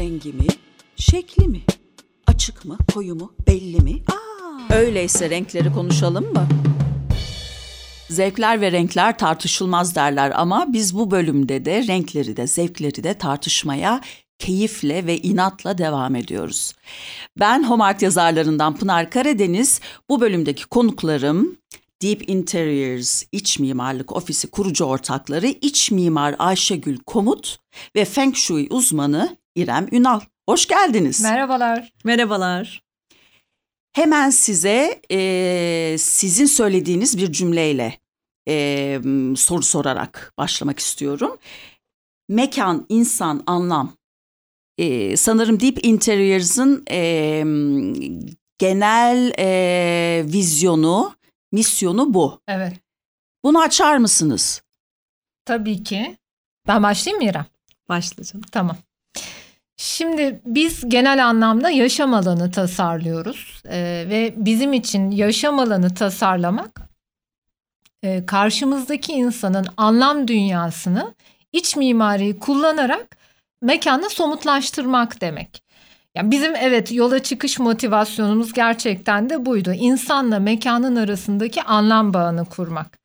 Rengi mi? Şekli mi? Açık mı? Koyu mu? Belli mi? Aa, öyleyse renkleri konuşalım mı? Zevkler ve renkler tartışılmaz derler ama biz bu bölümde de renkleri de zevkleri de tartışmaya keyifle ve inatla devam ediyoruz. Ben Homart yazarlarından Pınar Karadeniz, bu bölümdeki konuklarım Deep Interiors İç Mimarlık Ofisi kurucu ortakları İç Mimar Ayşegül Komut ve Feng Shui uzmanı İrem Ünal. Hoş geldiniz. Merhabalar. Merhabalar. Hemen size e, sizin söylediğiniz bir cümleyle e, soru sorarak başlamak istiyorum. Mekan, insan, anlam. E, sanırım Deep Interiors'ın e, genel e, vizyonu, misyonu bu. Evet. Bunu açar mısınız? Tabii ki. Ben başlayayım mı İrem? Başlayacağım. Tamam. Şimdi biz genel anlamda yaşam alanı tasarlıyoruz ee, ve bizim için yaşam alanı tasarlamak e, karşımızdaki insanın anlam dünyasını iç mimariyi kullanarak mekanda somutlaştırmak demek. Yani bizim evet yola çıkış motivasyonumuz gerçekten de buydu. İnsanla mekanın arasındaki anlam bağını kurmak.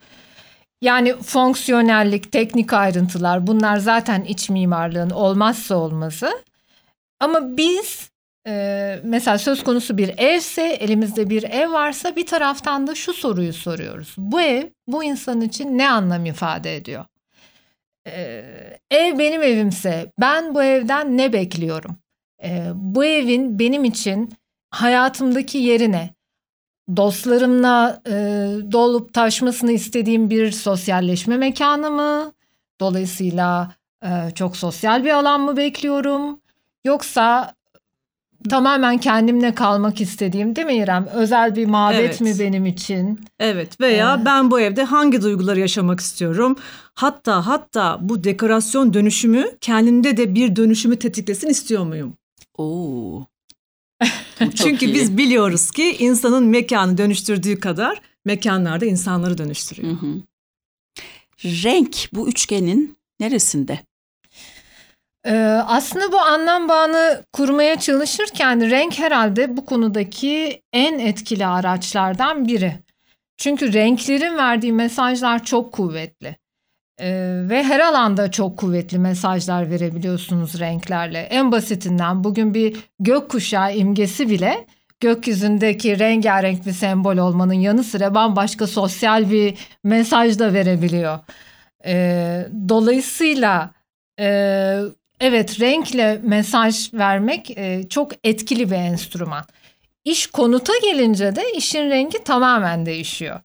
Yani fonksiyonellik, teknik ayrıntılar bunlar zaten iç mimarlığın olmazsa olmazı. Ama biz e, mesela söz konusu bir evse, elimizde bir ev varsa bir taraftan da şu soruyu soruyoruz. Bu ev bu insan için ne anlam ifade ediyor? E, ev benim evimse ben bu evden ne bekliyorum? E, bu evin benim için hayatımdaki yerine dostlarımla e, dolup taşmasını istediğim bir sosyalleşme mekanı mı? Dolayısıyla e, çok sosyal bir alan mı bekliyorum? Yoksa tamamen kendimle kalmak istediğim değil mi İrem? Özel bir mabet evet. mi benim için? Evet veya ee, ben bu evde hangi duyguları yaşamak istiyorum? Hatta hatta bu dekorasyon dönüşümü kendimde de bir dönüşümü tetiklesin istiyor muyum? Oo. Çünkü iyi. biz biliyoruz ki insanın mekanı dönüştürdüğü kadar mekanlarda insanları dönüştürüyor. Hı hı. Renk bu üçgenin neresinde? Ee, aslında bu anlam bağını kurmaya çalışırken renk herhalde bu konudaki en etkili araçlardan biri. Çünkü renklerin verdiği mesajlar çok kuvvetli. Ee, ve her alanda çok kuvvetli mesajlar verebiliyorsunuz renklerle. En basitinden bugün bir gökkuşağı imgesi bile gökyüzündeki rengarenk bir sembol olmanın yanı sıra bambaşka sosyal bir mesaj da verebiliyor. Ee, dolayısıyla e, evet renkle mesaj vermek e, çok etkili bir enstrüman. İş konuta gelince de işin rengi tamamen değişiyor.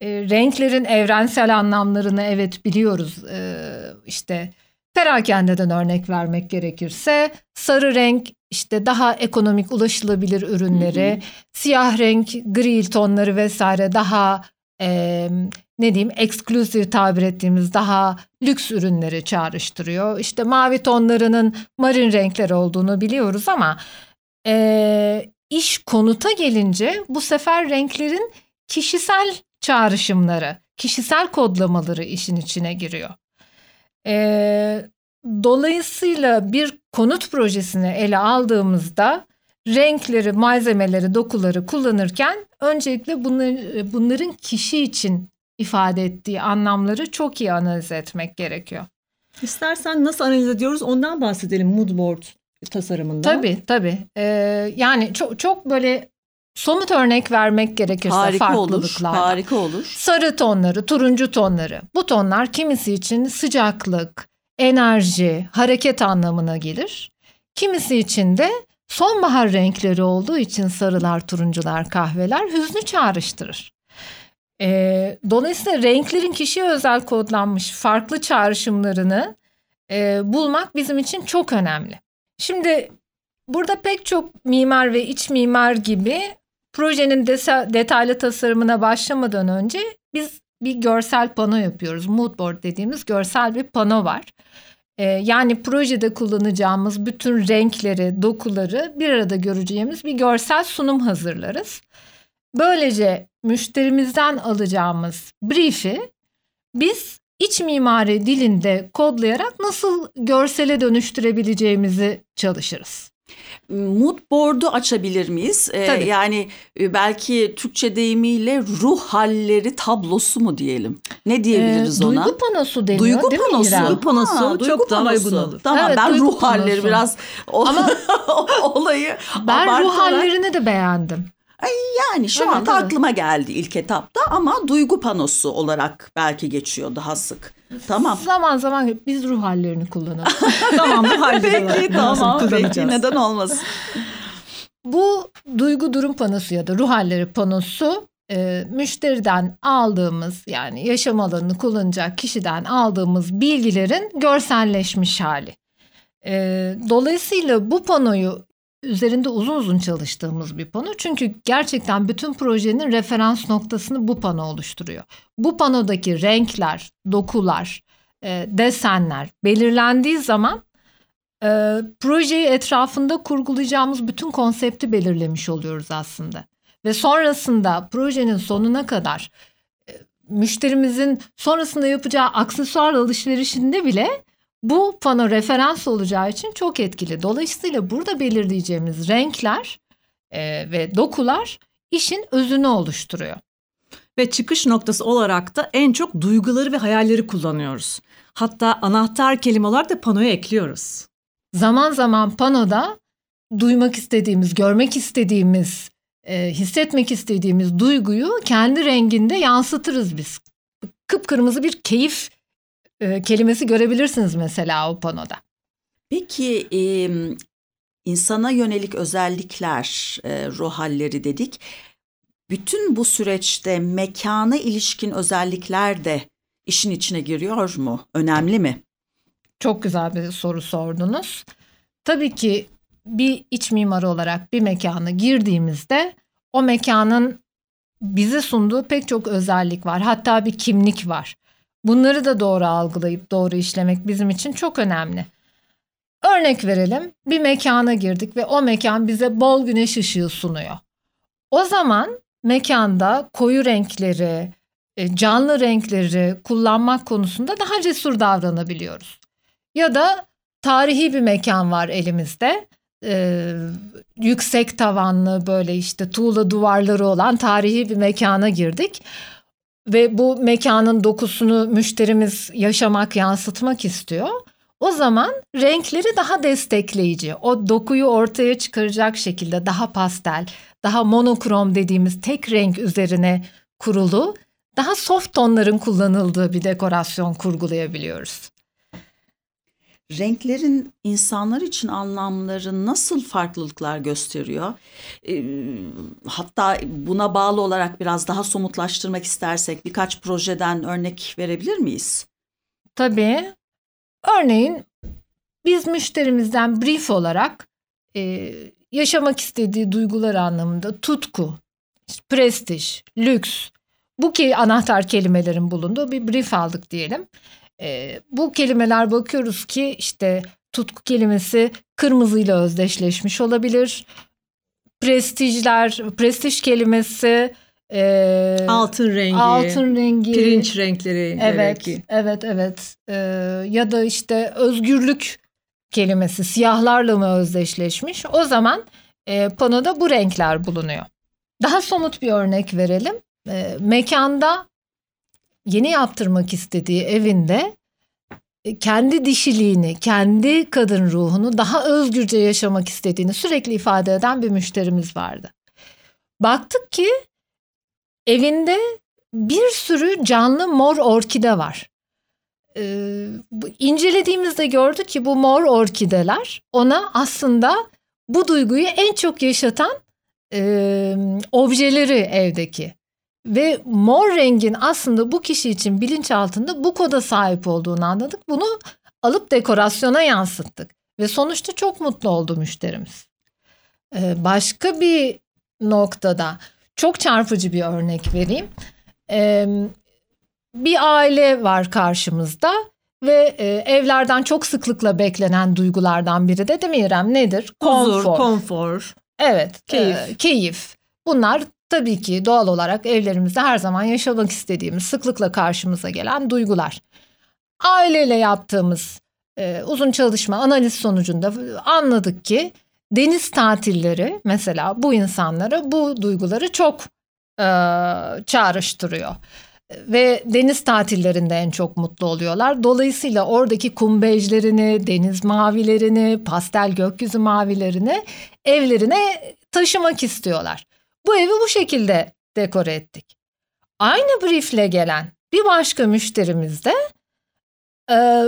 E, renklerin evrensel anlamlarını evet biliyoruz. E, işte perakendeden örnek vermek gerekirse sarı renk işte daha ekonomik ulaşılabilir ürünleri, hı hı. siyah renk, gri tonları vesaire daha e, ne diyeyim ekskluzif tabir ettiğimiz daha lüks ürünleri çağrıştırıyor. İşte mavi tonlarının marin renkler olduğunu biliyoruz ama e, iş konuta gelince bu sefer renklerin kişisel çağrışımları, kişisel kodlamaları işin içine giriyor. E, dolayısıyla bir konut projesini ele aldığımızda renkleri, malzemeleri, dokuları kullanırken öncelikle bunları, bunların kişi için ifade ettiği anlamları çok iyi analiz etmek gerekiyor. İstersen nasıl analiz ediyoruz ondan bahsedelim moodboard tasarımında. Tabii tabii. Ee, yani çok çok böyle somut örnek vermek gerekirse harika farklılıklardan. Olur, harika olur. Sarı tonları, turuncu tonları. Bu tonlar kimisi için sıcaklık, enerji, hareket anlamına gelir. Kimisi için de sonbahar renkleri olduğu için sarılar, turuncular, kahveler hüznü çağrıştırır. E, dolayısıyla renklerin kişiye özel kodlanmış farklı çağrışımlarını e, bulmak bizim için çok önemli. Şimdi burada pek çok mimar ve iç mimar gibi projenin desa- detaylı tasarımına başlamadan önce biz bir görsel pano yapıyoruz. Moodboard dediğimiz görsel bir pano var. Ee, yani projede kullanacağımız bütün renkleri, dokuları bir arada göreceğimiz bir görsel sunum hazırlarız. Böylece müşterimizden alacağımız brief'i biz iç mimari dilinde kodlayarak nasıl görsele dönüştürebileceğimizi çalışırız. Mood board'u açabilir miyiz? Ee, Tabii. yani e, belki Türkçe deyimiyle ruh halleri tablosu mu diyelim? Ne diyebiliriz Ee, ona? Duygu panosu deniyor Duygu değil mi panosu. İrem? Duygu panosu Ha, çok duygu daha panosu. uygun olur. Tamam Evet, ben ruh halleri panosu. biraz o, Ama- olayı Ben ruh abartarak- hallerini de beğendim. Yani şu Evet, anda evet. aklıma geldi ilk etapta ama duygu panosu olarak belki geçiyor daha sık. Tamam. Zaman zaman biz ruh hallerini kullanalım. tamam bu halleri. Peki tamam peki neden olmasın? Bu duygu durum panosu ya da ruh halleri panosu e, müşteriden aldığımız yani yaşam alanını kullanacak kişiden aldığımız bilgilerin görselleşmiş hali. E, dolayısıyla bu panoyu üzerinde uzun uzun çalıştığımız bir pano. Çünkü gerçekten bütün projenin referans noktasını bu pano oluşturuyor. Bu panodaki renkler, dokular, e, desenler belirlendiği zaman e, projeyi etrafında kurgulayacağımız bütün konsepti belirlemiş oluyoruz aslında. Ve sonrasında projenin sonuna kadar e, müşterimizin sonrasında yapacağı aksesuar alışverişinde bile bu pano referans olacağı için çok etkili. Dolayısıyla burada belirleyeceğimiz renkler e, ve dokular işin özünü oluşturuyor. Ve çıkış noktası olarak da en çok duyguları ve hayalleri kullanıyoruz. Hatta anahtar kelime olarak da panoya ekliyoruz. Zaman zaman panoda duymak istediğimiz, görmek istediğimiz, e, hissetmek istediğimiz duyguyu kendi renginde yansıtırız biz. Kıpkırmızı bir keyif e, kelimesi görebilirsiniz mesela o panoda. Peki e, insana yönelik özellikler, e, ruh halleri dedik. Bütün bu süreçte mekana ilişkin özellikler de işin içine giriyor mu? Önemli mi? Çok güzel bir soru sordunuz. Tabii ki bir iç mimarı olarak bir mekana girdiğimizde o mekanın bize sunduğu pek çok özellik var. Hatta bir kimlik var. Bunları da doğru algılayıp doğru işlemek bizim için çok önemli. Örnek verelim. Bir mekana girdik ve o mekan bize bol güneş ışığı sunuyor. O zaman mekanda koyu renkleri, e, canlı renkleri kullanmak konusunda daha cesur davranabiliyoruz. Ya da tarihi bir mekan var elimizde. Ee, yüksek tavanlı böyle işte tuğla duvarları olan tarihi bir mekana girdik. Ve bu mekanın dokusunu müşterimiz yaşamak, yansıtmak istiyor. O zaman renkleri daha destekleyici, o dokuyu ortaya çıkaracak şekilde daha pastel, daha monokrom dediğimiz tek renk üzerine kurulu, daha soft tonların kullanıldığı bir dekorasyon kurgulayabiliyoruz. Renklerin insanlar için anlamları nasıl farklılıklar gösteriyor? E, hatta buna bağlı olarak biraz daha somutlaştırmak istersek birkaç projeden örnek verebilir miyiz? Tabii. Örneğin biz müşterimizden brief olarak e, yaşamak istediği duygular anlamında tutku, prestij, lüks bu ki anahtar kelimelerin bulunduğu bir brief aldık diyelim. E, bu kelimeler bakıyoruz ki işte tutku kelimesi kırmızıyla özdeşleşmiş olabilir. Prestijler, prestij kelimesi e, Altın rengi, altın rengi, pirinç renkleri. Evet, belki. evet, evet. Ee, ya da işte özgürlük kelimesi siyahlarla mı özdeşleşmiş? O zaman e, panoda bu renkler bulunuyor. Daha somut bir örnek verelim. E, mekanda yeni yaptırmak istediği evinde e, kendi dişiliğini, kendi kadın ruhunu daha özgürce yaşamak istediğini sürekli ifade eden bir müşterimiz vardı. Baktık ki evinde bir sürü canlı mor orkide var. Ee, incelediğimizde gördük ki bu mor orkideler ona aslında bu duyguyu en çok yaşatan e, objeleri evdeki. Ve mor rengin aslında bu kişi için bilinçaltında bu koda sahip olduğunu anladık. Bunu alıp dekorasyona yansıttık. Ve sonuçta çok mutlu oldu müşterimiz. Ee, başka bir noktada çok çarpıcı bir örnek vereyim. Ee, bir aile var karşımızda ve e, evlerden çok sıklıkla beklenen duygulardan biri de değil mi İrem? Nedir? Huzur, Konfor. konfor. Evet, Keyif. e, keyif. Bunlar tabii ki doğal olarak evlerimizde her zaman yaşamak istediğimiz, sıklıkla karşımıza gelen duygular. aileyle yaptığımız e, uzun çalışma analiz sonucunda anladık ki deniz tatilleri mesela bu insanlara bu duyguları çok e, çağrıştırıyor. Ve deniz tatillerinde en çok mutlu oluyorlar. Dolayısıyla oradaki kumbejlerini, deniz mavilerini, pastel gökyüzü mavilerini evlerine taşımak istiyorlar. Bu evi bu şekilde dekore ettik. Aynı briefle gelen bir başka müşterimiz de e,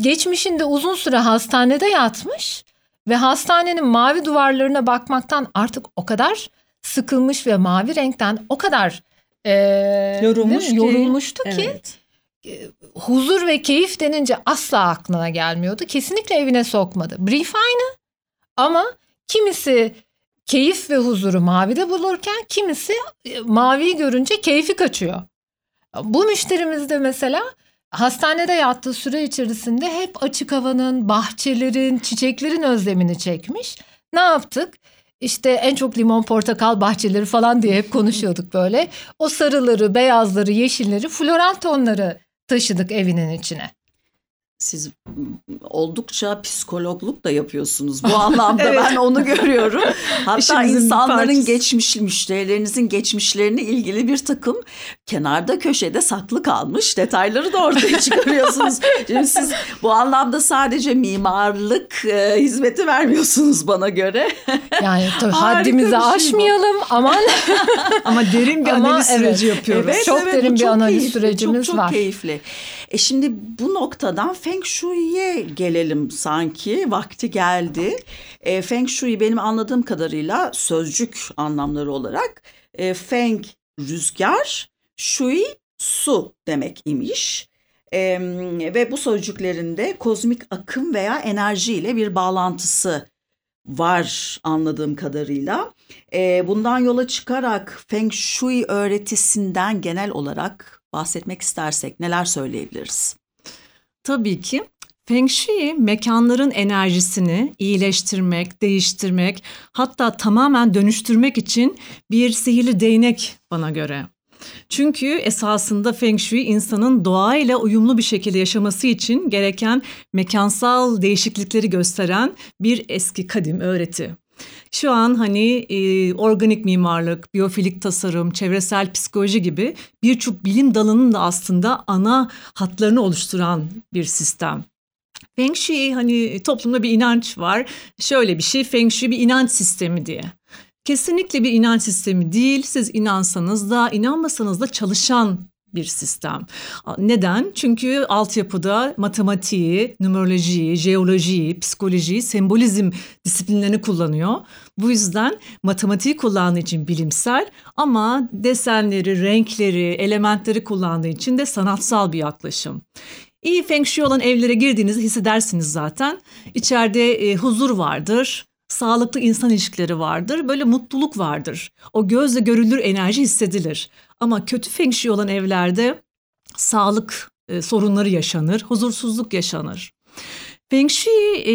geçmişinde uzun süre hastanede yatmış ve hastanenin mavi duvarlarına bakmaktan artık o kadar sıkılmış ve mavi renkten o kadar e, Yorulmuş ki. yorulmuştu ki Evet. huzur ve keyif denince asla aklına gelmiyordu. Kesinlikle evine sokmadı. Brief aynı ama kimisi keyif ve huzuru mavide bulurken kimisi e, maviyi görünce keyfi kaçıyor. Bu müşterimiz de mesela hastanede yattığı süre içerisinde hep açık havanın, bahçelerin, çiçeklerin özlemini çekmiş. Ne yaptık? İşte en çok limon portakal bahçeleri falan diye hep konuşuyorduk böyle. O sarıları, beyazları, yeşilleri, floral tonları taşıdık evinin içine. Siz oldukça psikologluk da yapıyorsunuz. Bu anlamda Evet. ben onu görüyorum. Hatta İşimizin insanların geçmiş, müşterilerinizin geçmişlerine ilgili bir takım kenarda köşede saklı kalmış detayları da ortaya çıkarıyorsunuz. Şimdi siz bu anlamda sadece mimarlık e, hizmeti vermiyorsunuz bana göre. Yani tabii haddimizi şey bu. aşmayalım aman. Ama derin bir Ama analiz evet, süreci yapıyoruz. Evet, Çok evet, derin bu bir çok analiz keyifli, sürecimiz çok, çok var. keyifli. E şimdi bu noktadan Feng Shui'ye gelelim sanki. Vakti geldi. E, Feng Shui benim anladığım kadarıyla sözcük anlamları olarak e, Feng rüzgar, Shui su demek imiş. E, ve bu sözcüklerinde kozmik akım veya enerji ile bir bağlantısı var anladığım kadarıyla. E, bundan yola çıkarak Feng Shui öğretisinden genel olarak bahsetmek istersek neler söyleyebiliriz? Tabii ki Feng Shui mekanların enerjisini iyileştirmek, değiştirmek, hatta tamamen dönüştürmek için bir sihirli değnek bana göre. Çünkü esasında Feng Shui insanın doğayla uyumlu bir şekilde yaşaması için gereken mekansal değişiklikleri gösteren bir eski kadim öğreti. Şu an hani e, organik mimarlık, biyofilik tasarım, çevresel psikoloji gibi birçok bilim dalının da aslında ana hatlarını oluşturan bir sistem. Feng Shui hani toplumda bir inanç var. Şöyle bir şey Feng Shui bir inanç sistemi diye. Kesinlikle bir inanç sistemi değil. Siz inansanız da inanmasanız da çalışan bir sistem. Neden? Çünkü altyapıda matematiği, numerolojiyi, jeolojiyi, psikolojiyi, sembolizm disiplinlerini kullanıyor. Bu yüzden matematiği kullandığı için bilimsel ama desenleri, renkleri, elementleri kullandığı için de sanatsal bir yaklaşım. İyi feng shui olan evlere girdiğinizde hissedersiniz zaten. İçeride e, huzur vardır, sağlıklı insan ilişkileri vardır, böyle mutluluk vardır. O gözle görülür enerji hissedilir. Ama kötü feng shui olan evlerde sağlık e, sorunları yaşanır, huzursuzluk yaşanır. Feng Shui e,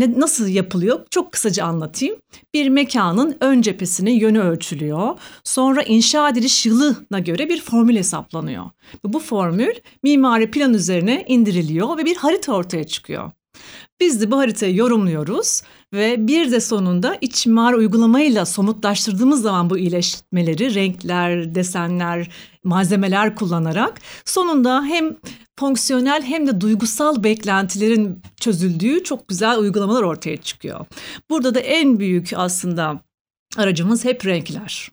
ne, nasıl yapılıyor? Çok kısaca anlatayım. Bir mekanın ön cephesinin yönü ölçülüyor. Sonra inşa ediliş yılına göre bir formül hesaplanıyor. Bu formül mimari plan üzerine indiriliyor ve bir harita ortaya çıkıyor. Biz de bu haritayı yorumluyoruz ve bir de sonunda iç mimari uygulamayla somutlaştırdığımız zaman bu iyileşmeleri renkler, desenler, malzemeler kullanarak sonunda hem fonksiyonel hem de duygusal beklentilerin çözüldüğü çok güzel uygulamalar ortaya çıkıyor. Burada da en büyük aslında aracımız hep renkler.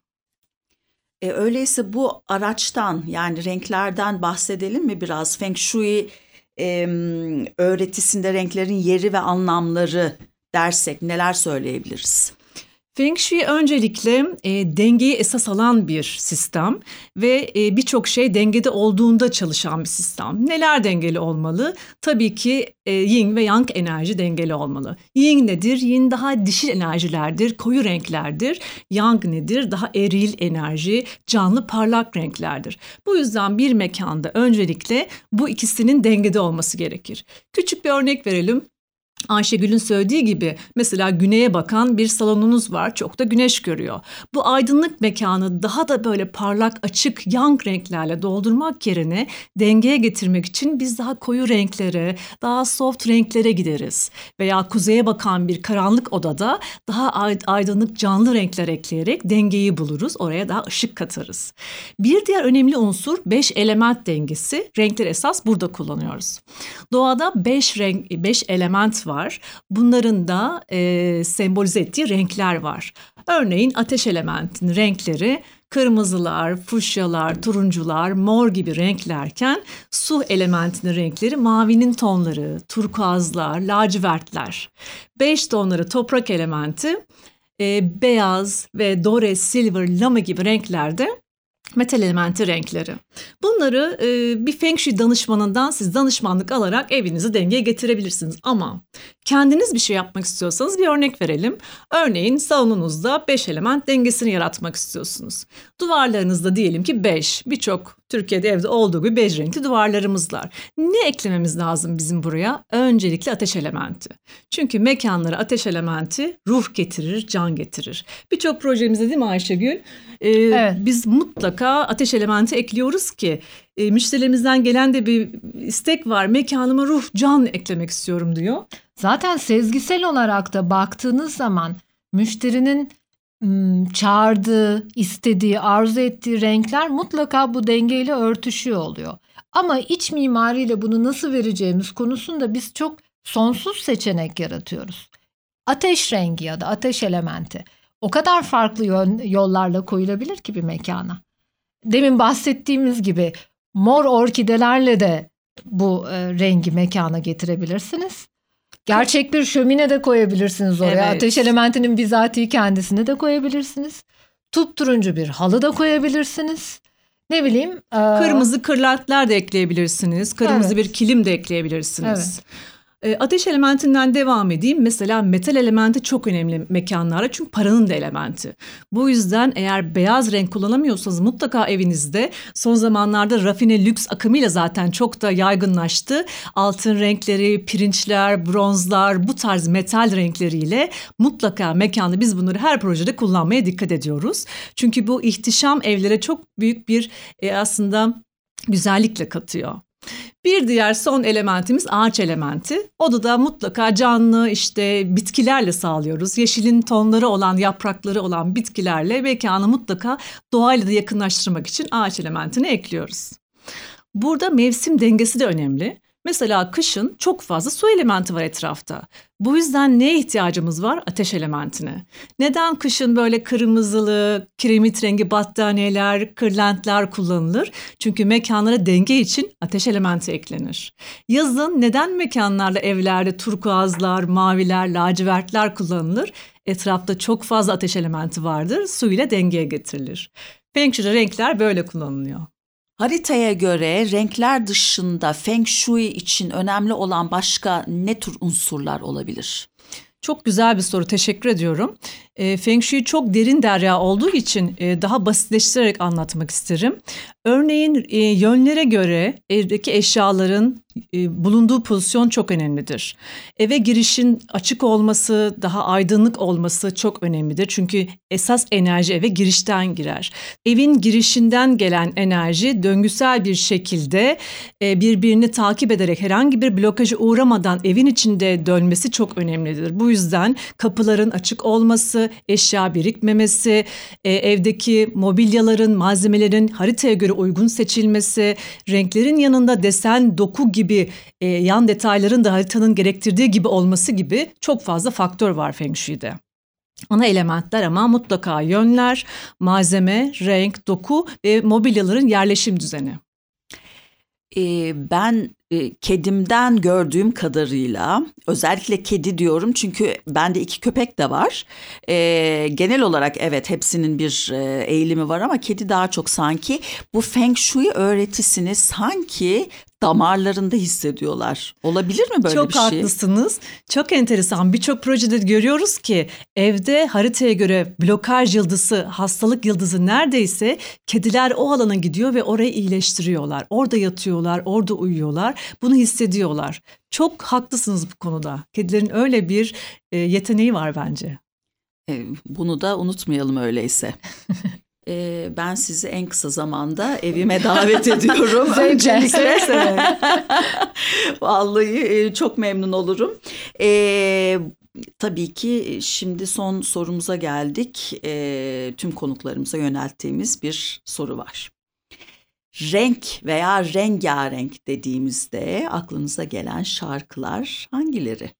E, öyleyse bu araçtan yani renklerden bahsedelim mi biraz? Feng Shui e, öğretisinde renklerin yeri ve anlamları dersek neler söyleyebiliriz? Feng Shui öncelikle e, dengeyi esas alan bir sistem ve e, birçok şey dengede olduğunda çalışan bir sistem. Neler dengeli olmalı? Tabii ki e, yin ve yang enerji dengeli olmalı. Yin nedir? Yin daha dişil enerjilerdir, koyu renklerdir. Yang nedir? Daha eril enerji, canlı parlak renklerdir. Bu yüzden bir mekanda öncelikle bu ikisinin dengede olması gerekir. Küçük bir örnek verelim. Ayşegül'ün söylediği gibi mesela güneye bakan bir salonunuz var. Çok da güneş görüyor. Bu aydınlık mekanı daha da böyle parlak, açık, yang renklerle doldurmak yerine dengeye getirmek için biz daha koyu renklere, daha soft renklere gideriz. Veya kuzeye bakan bir karanlık odada daha aydınlık canlı renkler ekleyerek dengeyi buluruz. Oraya daha ışık katarız. Bir diğer önemli unsur beş element dengesi. Renkler esas burada kullanıyoruz. Doğada beş renk, beş element var var. Bunların da e, sembolize ettiği renkler var. Örneğin ateş elementinin renkleri kırmızılar, fuşyalar, turuncular, mor gibi renklerken su elementinin renkleri mavinin tonları, turkuazlar, lacivertler. Beş tonları toprak elementi e, beyaz ve dore, silver, lama gibi renklerde metal elementi renkleri. Bunları e, bir Feng Shui danışmanından siz danışmanlık alarak evinizi dengeye getirebilirsiniz. Ama kendiniz bir şey yapmak istiyorsanız bir örnek verelim. Örneğin salonunuzda 5 element dengesini yaratmak istiyorsunuz. Duvarlarınızda diyelim ki 5. Birçok Türkiye'de evde olduğu gibi bej renkli duvarlarımız var. Ne eklememiz lazım bizim buraya? Öncelikle ateş elementi. Çünkü mekanlara ateş elementi ruh getirir, can getirir. Birçok projemizde değil mi Ayşegül? Ee, evet. Biz mutlaka ateş elementi ekliyoruz ki e, müşterilerimizden gelen de bir istek var. Mekanıma ruh, can eklemek istiyorum diyor. Zaten sezgisel olarak da baktığınız zaman müşterinin çağırdığı, istediği, arzu ettiği renkler mutlaka bu dengeyle örtüşüyor oluyor. Ama iç mimariyle bunu nasıl vereceğimiz konusunda biz çok sonsuz seçenek yaratıyoruz. Ateş rengi ya da ateş elementi o kadar farklı yollarla koyulabilir ki bir mekana. Demin bahsettiğimiz gibi mor orkidelerle de bu e, rengi mekana getirebilirsiniz. Gerçek bir şömine de koyabilirsiniz oraya. Evet. Ateş elementinin bizatihi kendisini de koyabilirsiniz. Tup turuncu bir halı da koyabilirsiniz. Ne bileyim. Kırmızı kırlentler de ekleyebilirsiniz. Kırmızı evet. bir kilim de ekleyebilirsiniz. Evet. E, ateş elementinden devam edeyim. Mesela metal elementi çok önemli mekanlarda çünkü paranın da elementi. Bu yüzden eğer beyaz renk kullanamıyorsanız mutlaka evinizde son zamanlarda rafine lüks akımıyla zaten çok da yaygınlaştı. Altın renkleri, pirinçler, bronzlar bu tarz metal renkleriyle mutlaka mekanda biz bunları her projede kullanmaya dikkat ediyoruz. Çünkü bu ihtişam evlere çok büyük bir e, aslında güzellikle katıyor. Bir diğer son elementimiz ağaç elementi. Onu da mutlaka canlı işte bitkilerle sağlıyoruz. Yeşilin tonları olan, yaprakları olan bitkilerle mekanı mutlaka doğayla da yakınlaştırmak için ağaç elementini ekliyoruz. Burada mevsim dengesi de önemli. Mesela kışın çok fazla su elementi var etrafta. Bu yüzden neye ihtiyacımız var? Ateş elementine. Neden kışın böyle kırmızılı, kiremit rengi battaniyeler, kırlentler kullanılır? Çünkü mekanlara denge için ateş elementi eklenir. Yazın neden mekanlarda, evlerde turkuazlar, maviler, lacivertler kullanılır? Etrafta çok fazla ateş elementi vardır. Su ile dengeye getirilir. Feng Shui'de renkler böyle kullanılıyor. Haritaya göre renkler dışında Feng Shui için önemli olan başka ne tür unsurlar olabilir? Çok güzel bir soru. Teşekkür ediyorum. E, Feng Shui çok derin derya olduğu için e, daha basitleştirerek anlatmak isterim. Örneğin e, yönlere göre evdeki eşyaların e, bulunduğu pozisyon çok önemlidir. Eve girişin açık olması, daha aydınlık olması çok önemlidir. Çünkü esas enerji eve girişten girer. Evin girişinden gelen enerji döngüsel bir şekilde e, birbirini takip ederek herhangi bir blokaja uğramadan evin içinde dönmesi çok önemlidir. Bu yüzden kapıların açık olması, eşya birikmemesi, e, evdeki mobilyaların, malzemelerin haritaya göre uygun seçilmesi, renklerin yanında desen, doku gibi e, yan detayların da haritanın gerektirdiği gibi olması gibi çok fazla faktör var Feng Shui'de. Ana elementler ama mutlaka yönler, malzeme, renk, doku ve mobilyaların yerleşim düzeni. Ee, ben kedimden gördüğüm kadarıyla özellikle kedi diyorum çünkü bende iki köpek de var. E, genel olarak evet hepsinin bir e, eğilimi var ama kedi daha çok sanki bu Feng Shui öğretisini sanki damarlarında hissediyorlar. Olabilir mi böyle Çok bir şey? haklısınız. Çok enteresan. Birçok projede görüyoruz ki evde haritaya göre blokaj yıldızı, hastalık yıldızı neredeyse kediler o alana gidiyor ve orayı iyileştiriyorlar. Orada yatıyorlar, orada uyuyorlar. Bunu hissediyorlar. Çok haklısınız bu konuda. Kedilerin öyle bir e, yeteneği var bence. E, Bunu da unutmayalım öyleyse. E, ben sizi en kısa zamanda evime davet ediyorum. Öncelikle. Vallahi e, çok memnun olurum. E, tabii ki şimdi son sorumuza geldik. E, tüm konuklarımıza yönelttiğimiz bir soru var. Renk veya rengarenk dediğimizde aklınıza gelen şarkılar hangileri?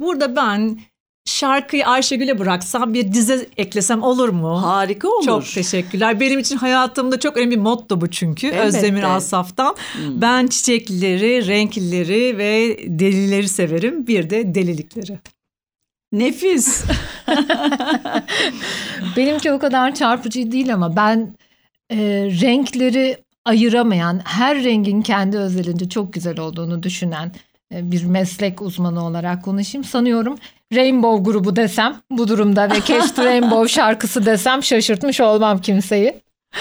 Burada ben şarkıyı Ayşegül'e bıraksam bir dize eklesem olur mu? Harika olur. Çok teşekkürler. Benim için hayatımda çok önemli bir motto bu çünkü. Elbette. Özdemir Asaf'tan. Hmm. Ben çiçeklileri, renklileri ve delileri severim. Bir de delilikleri. Nefis. Benimki o kadar çarpıcı değil ama ben e, renkleri ayıramayan, her rengin kendi özelinde çok güzel olduğunu düşünen bir meslek uzmanı olarak konuşayım. Sanıyorum Rainbow grubu desem bu durumda ve Catch the Rainbow şarkısı desem şaşırtmış olmam kimseyi.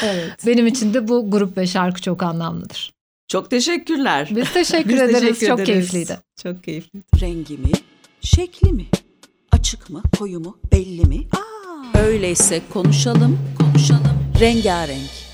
Evet. Benim için de bu grup ve şarkı çok anlamlıdır. Çok teşekkürler. Biz teşekkür Biz ederiz. teşekkür çok ederiz. keyifliydi. Çok keyifli. Rengi mi? Şekli mi? Açık mı? Koyu mu? Belli mi? Öyleyse konuşalım, konuşalım. Rengarenk.